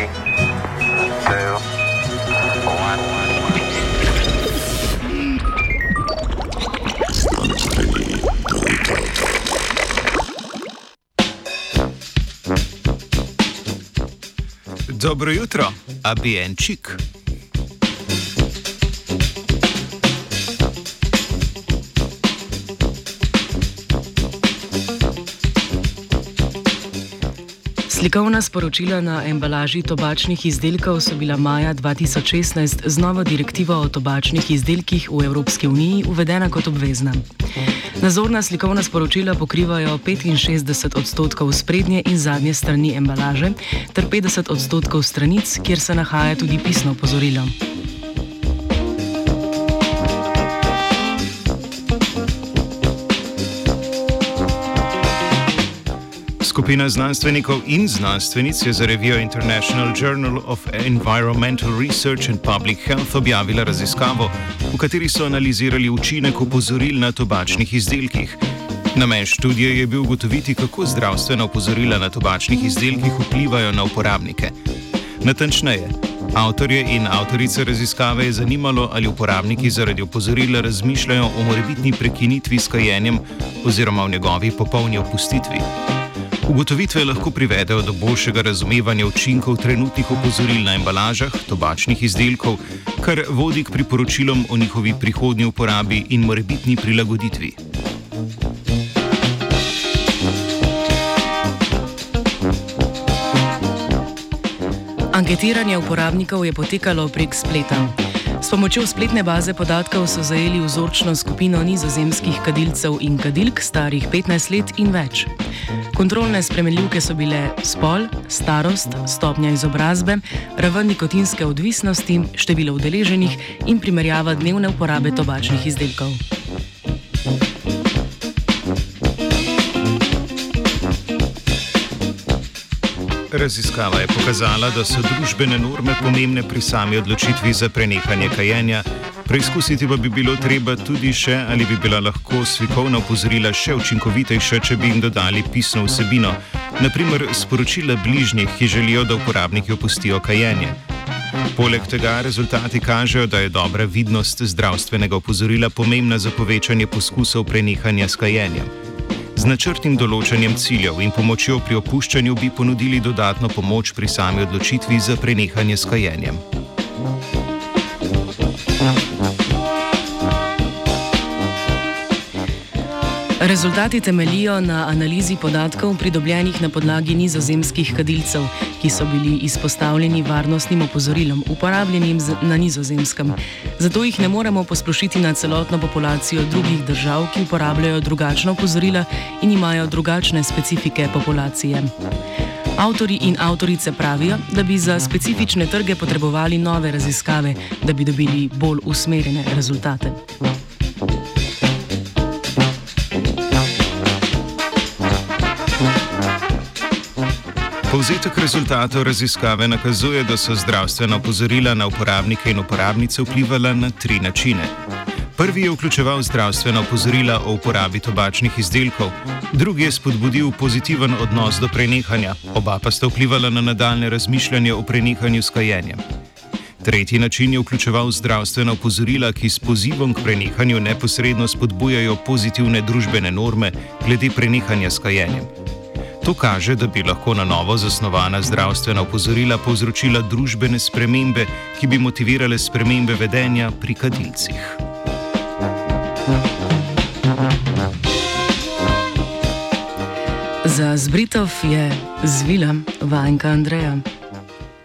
three, two, one. Dobro jutro, abienčik. Slikovna sporočila na embalaži tobačnih izdelkov so bila maja 2016 z novo direktivo o tobačnih izdelkih v Evropski uniji uvedena kot obvezna. Nazorna slikovna sporočila pokrivajo 65 odstotkov sprednje in zadnje strani embalaže ter 50 odstotkov stranic, kjer se nahaja tudi pisno opozorilo. Skupina znanstvenikov in znanstvenic je za revijo International Journal of Environmental Research and Public Health objavila raziskavo, v kateri so analizirali učinek opozoril na tobačnih izdelkih. Namen študije je bil ugotoviti, kako zdravstvena opozorila na tobačnih izdelkih vplivajo na uporabnike. Natančneje, avtorje in avtorice raziskave je zanimalo, ali uporabniki zaradi opozorila razmišljajo o morebitni prekinitvi s kajenjem oziroma o njegovi popolni opustitvi. Ugotovitve lahko privedejo do boljšega razumevanja učinkov trenutnih opozoril na embalažah tobačnih izdelkov, kar vodi k priporočilom o njihovi prihodnji uporabi in morebitni prilagoditvi. Anketiranje uporabnikov je potekalo prek spleta. S pomočjo spletne baze podatkov so zajeli vzorčno skupino nizozemskih kadilcev in kadilk starih 15 let in več. Kontrolne spremenljivke so bile spol, starost, stopnja izobrazbe, raven nikotinske odvisnosti, število udeleženih in primerjava dnevne uporabe tobačnih izdelkov. Raziskava je pokazala, da so družbene norme pomembne pri sami odločitvi za prenehanje kajenja, preizkusiti pa bi bilo treba tudi še, ali bi bila lahko slikovna opozorila še učinkovitejša, če bi jim dodali pisno vsebino, naprimer sporočila bližnjih, ki želijo, da uporabniki opustijo kajenje. Poleg tega rezultati kažejo, da je dobra vidnost zdravstvenega opozorila pomembna za povečanje poskusov prenehanja s kajenjem. Z načrtnim določanjem ciljev in pomočjo pri opuščanju bi ponudili dodatno pomoč pri sami odločitvi za prenehanje s kajenjem. Rezultati temelijo na analizi podatkov pridobljenih na podlagi nizozemskih kadilcev, ki so bili izpostavljeni varnostnim opozorilom, uporabljenim na nizozemskem. Zato jih ne moremo posplošiti na celotno populacijo drugih držav, ki uporabljajo drugačna opozorila in imajo drugačne specifike populacije. Avtori in avtorice pravijo, da bi za specifične trge potrebovali nove raziskave, da bi dobili bolj usmerjene rezultate. Povzetek rezultatov raziskave nakazuje, da so zdravstvena opozorila na uporabnike in uporabnice vplivala na tri načine. Prvi je vključeval zdravstvena opozorila o uporabi tobačnih izdelkov, drugi je spodbudil pozitiven odnos do prenehanja, oba pa sta vplivala na nadaljne razmišljanje o prenehanju s kajenjem. Tretji način je vključeval zdravstvena opozorila, ki s pozivom k prenehanju neposredno spodbujajo pozitivne družbene norme glede prenehanja s kajenjem. To kaže, da bi lahko na novo zasnovana zdravstvena opozorila povzročila družbene spremembe, ki bi motivirale spremembe vedenja pri kadilcih. Za zbritov je zvila vajenka Andreja.